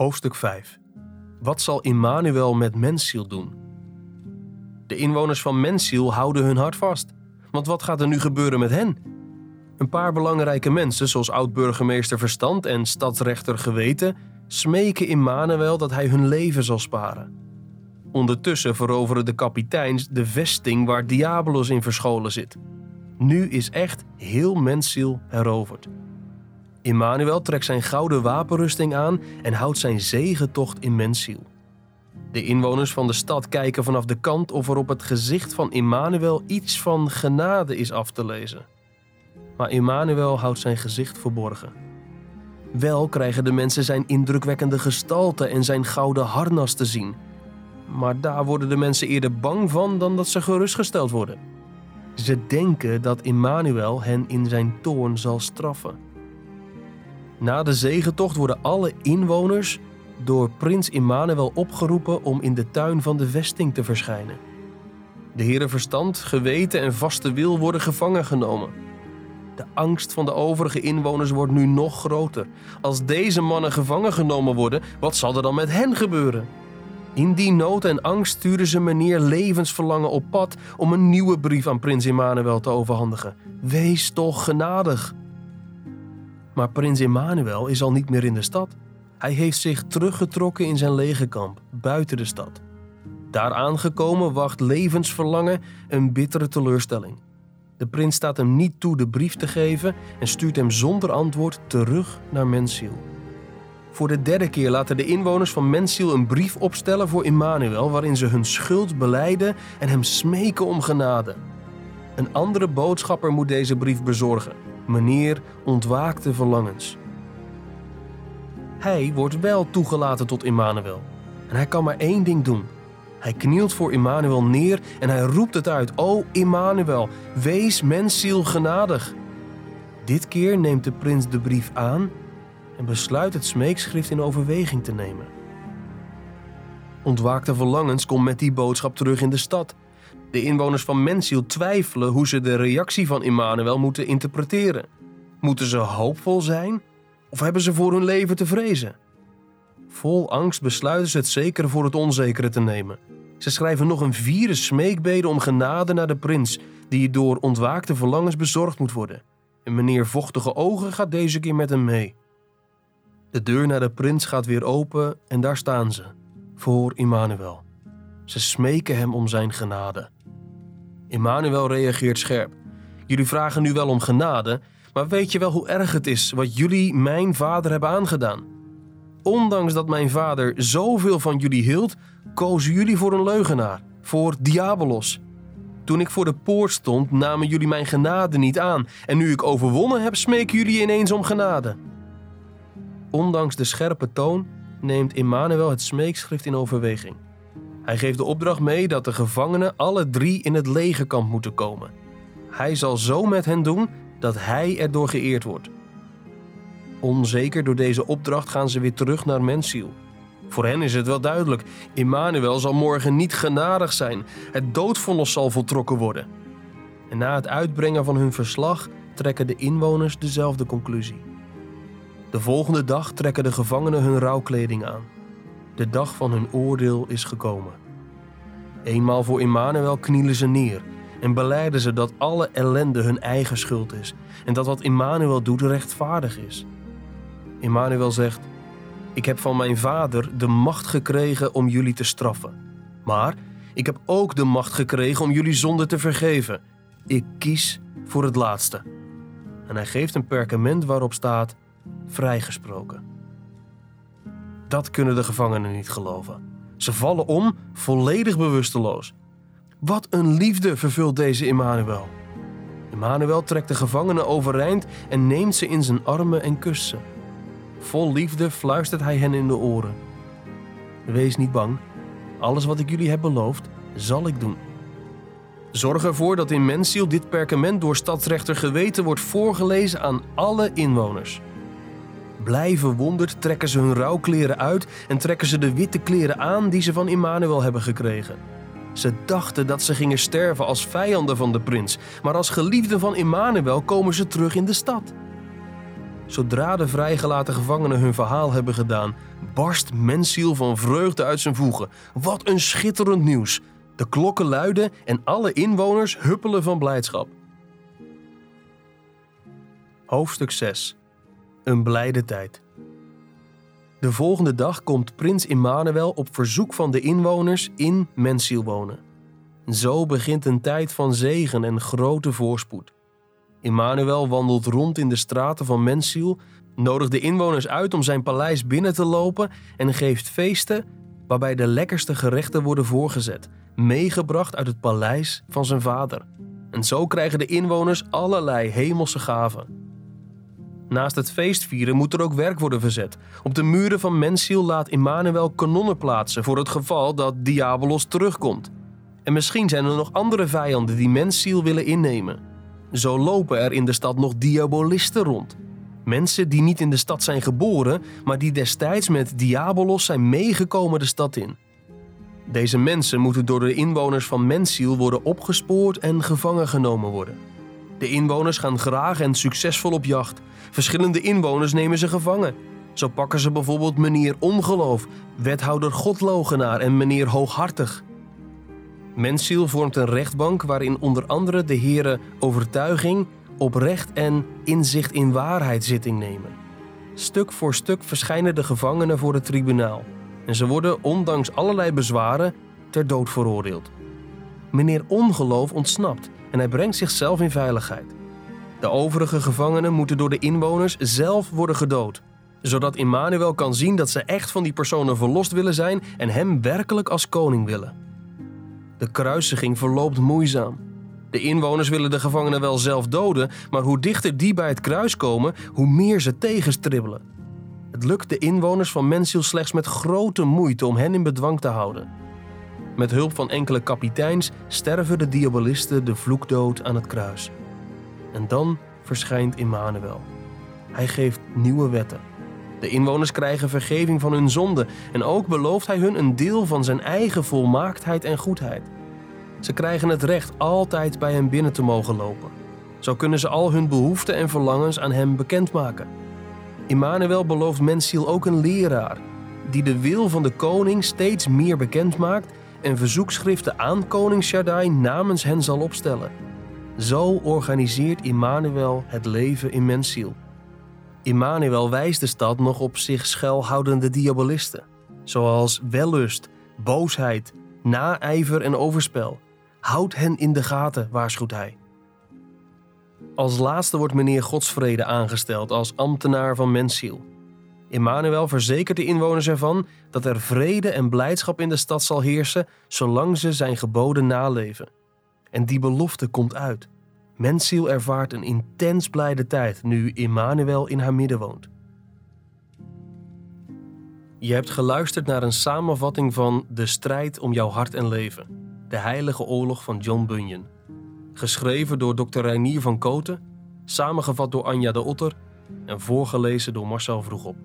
Hoofdstuk 5. Wat zal Immanuel met Mensziel doen? De inwoners van Mensziel houden hun hart vast. Want wat gaat er nu gebeuren met hen? Een paar belangrijke mensen, zoals oud-burgemeester Verstand en stadsrechter Geweten, smeken Immanuel dat hij hun leven zal sparen. Ondertussen veroveren de kapiteins de vesting waar Diabolos in verscholen zit. Nu is echt heel Mensziel heroverd. Immanuel trekt zijn gouden wapenrusting aan en houdt zijn zegentocht in Mensziel. De inwoners van de stad kijken vanaf de kant of er op het gezicht van Immanuel iets van genade is af te lezen. Maar Immanuel houdt zijn gezicht verborgen. Wel krijgen de mensen zijn indrukwekkende gestalte en zijn gouden harnas te zien. Maar daar worden de mensen eerder bang van dan dat ze gerustgesteld worden. Ze denken dat Immanuel hen in zijn toorn zal straffen. Na de zegentocht worden alle inwoners door prins Immanuel opgeroepen om in de tuin van de vesting te verschijnen. De heren verstand, geweten en vaste wil worden gevangen genomen. De angst van de overige inwoners wordt nu nog groter. Als deze mannen gevangen genomen worden, wat zal er dan met hen gebeuren? In die nood en angst sturen ze meneer Levensverlangen op pad om een nieuwe brief aan prins Immanuel te overhandigen. Wees toch genadig. Maar prins Emmanuel is al niet meer in de stad. Hij heeft zich teruggetrokken in zijn legerkamp, buiten de stad. Daar aangekomen wacht levensverlangen een bittere teleurstelling. De prins staat hem niet toe de brief te geven en stuurt hem zonder antwoord terug naar Mensiel. Voor de derde keer laten de inwoners van Mensiel een brief opstellen voor Immanuel waarin ze hun schuld beleiden en hem smeken om genade. Een andere boodschapper moet deze brief bezorgen meneer ontwaakte verlangens. Hij wordt wel toegelaten tot Immanuel. En hij kan maar één ding doen. Hij knielt voor Immanuel neer en hij roept het uit: O Immanuel, wees mensziel genadig. Dit keer neemt de prins de brief aan en besluit het smeekschrift in overweging te nemen. Ontwaakte verlangens komt met die boodschap terug in de stad de inwoners van Mensiel twijfelen hoe ze de reactie van Immanuel moeten interpreteren. Moeten ze hoopvol zijn of hebben ze voor hun leven te vrezen? Vol angst besluiten ze het zekere voor het onzekere te nemen. Ze schrijven nog een vierde smeekbede om genade naar de prins, die door ontwaakte verlangens bezorgd moet worden. En meneer Vochtige Ogen gaat deze keer met hem mee. De deur naar de prins gaat weer open en daar staan ze, voor Immanuel. Ze smeken hem om zijn genade. Immanuel reageert scherp. Jullie vragen nu wel om genade, maar weet je wel hoe erg het is wat jullie mijn vader hebben aangedaan? Ondanks dat mijn vader zoveel van jullie hield, kozen jullie voor een leugenaar, voor Diabolos. Toen ik voor de poort stond, namen jullie mijn genade niet aan, en nu ik overwonnen heb, smeken jullie ineens om genade. Ondanks de scherpe toon neemt Immanuel het smeekschrift in overweging. Hij geeft de opdracht mee dat de gevangenen alle drie in het legerkamp moeten komen. Hij zal zo met hen doen dat hij erdoor geëerd wordt. Onzeker door deze opdracht gaan ze weer terug naar Mensiel. Voor hen is het wel duidelijk: Immanuel zal morgen niet genadig zijn. Het doodvonnis zal voltrokken worden. En na het uitbrengen van hun verslag trekken de inwoners dezelfde conclusie. De volgende dag trekken de gevangenen hun rouwkleding aan. De dag van hun oordeel is gekomen. Eenmaal voor Immanuel knielen ze neer en beleiden ze dat alle ellende hun eigen schuld is en dat wat Immanuel doet rechtvaardig is. Immanuel zegt: Ik heb van mijn vader de macht gekregen om jullie te straffen. Maar ik heb ook de macht gekregen om jullie zonde te vergeven. Ik kies voor het laatste. En hij geeft een perkament waarop staat: vrijgesproken. Dat kunnen de gevangenen niet geloven. Ze vallen om, volledig bewusteloos. Wat een liefde vervult deze Immanuel. Immanuel trekt de gevangenen overeind en neemt ze in zijn armen en kust ze. Vol liefde fluistert hij hen in de oren. Wees niet bang. Alles wat ik jullie heb beloofd, zal ik doen. Zorg ervoor dat in Mensiel dit perkament door stadsrechter geweten wordt voorgelezen aan alle inwoners. Blij verwonderd trekken ze hun rouwkleren uit en trekken ze de witte kleren aan die ze van Immanuel hebben gekregen. Ze dachten dat ze gingen sterven als vijanden van de prins, maar als geliefden van Immanuel komen ze terug in de stad. Zodra de vrijgelaten gevangenen hun verhaal hebben gedaan, barst Mensiel van vreugde uit zijn voegen. Wat een schitterend nieuws! De klokken luiden en alle inwoners huppelen van blijdschap. Hoofdstuk 6 Een blijde tijd. De volgende dag komt prins Immanuel op verzoek van de inwoners in Mensiel wonen. Zo begint een tijd van zegen en grote voorspoed. Immanuel wandelt rond in de straten van Mensiel, nodigt de inwoners uit om zijn paleis binnen te lopen en geeft feesten waarbij de lekkerste gerechten worden voorgezet, meegebracht uit het paleis van zijn vader. En zo krijgen de inwoners allerlei hemelse gaven. Naast het feestvieren moet er ook werk worden verzet. Op de muren van Mensiel laat Immanuel kanonnen plaatsen voor het geval dat Diabolos terugkomt. En misschien zijn er nog andere vijanden die Mensiel willen innemen. Zo lopen er in de stad nog diabolisten rond. Mensen die niet in de stad zijn geboren, maar die destijds met Diabolos zijn meegekomen de stad in. Deze mensen moeten door de inwoners van Mensiel worden opgespoord en gevangen genomen worden. De inwoners gaan graag en succesvol op jacht. Verschillende inwoners nemen ze gevangen. Zo pakken ze bijvoorbeeld meneer Ongeloof, wethouder Godlogenaar en meneer Hooghartig. Mensiel vormt een rechtbank waarin onder andere de heren overtuiging, oprecht en inzicht in waarheid zitting nemen. Stuk voor stuk verschijnen de gevangenen voor het tribunaal en ze worden ondanks allerlei bezwaren ter dood veroordeeld. Meneer Ongeloof ontsnapt en hij brengt zichzelf in veiligheid. De overige gevangenen moeten door de inwoners zelf worden gedood, zodat Immanuel kan zien dat ze echt van die personen verlost willen zijn en hem werkelijk als koning willen. De kruisiging verloopt moeizaam. De inwoners willen de gevangenen wel zelf doden, maar hoe dichter die bij het kruis komen, hoe meer ze tegenstribbelen. Het lukt de inwoners van Mensiel slechts met grote moeite om hen in bedwang te houden. Met hulp van enkele kapiteins sterven de diabolisten de vloekdood aan het kruis. En dan verschijnt Immanuel. Hij geeft nieuwe wetten. De inwoners krijgen vergeving van hun zonde en ook belooft hij hun een deel van zijn eigen volmaaktheid en goedheid. Ze krijgen het recht altijd bij hem binnen te mogen lopen. Zo kunnen ze al hun behoeften en verlangens aan hem bekendmaken. Immanuel belooft Mensiel ook een leraar, die de wil van de koning steeds meer bekend maakt en verzoekschriften aan koning Shaddai namens hen zal opstellen. Zo organiseert Immanuel het leven in Mensiel. Immanuel wijst de stad nog op zich schuilhoudende diabolisten, zoals wellust, boosheid, naijver en overspel. Houd hen in de gaten, waarschuwt hij. Als laatste wordt meneer Godsvrede aangesteld als ambtenaar van Mensiel. Immanuel verzekert de inwoners ervan dat er vrede en blijdschap in de stad zal heersen zolang ze zijn geboden naleven. En die belofte komt uit. Mensiel ervaart een intens blijde tijd nu Immanuel in haar midden woont. Je hebt geluisterd naar een samenvatting van De strijd om jouw hart en leven. De heilige oorlog van John Bunyan. Geschreven door Dr. Reinier van Koten, samengevat door Anja de Otter en voorgelezen door Marcel Vroegop.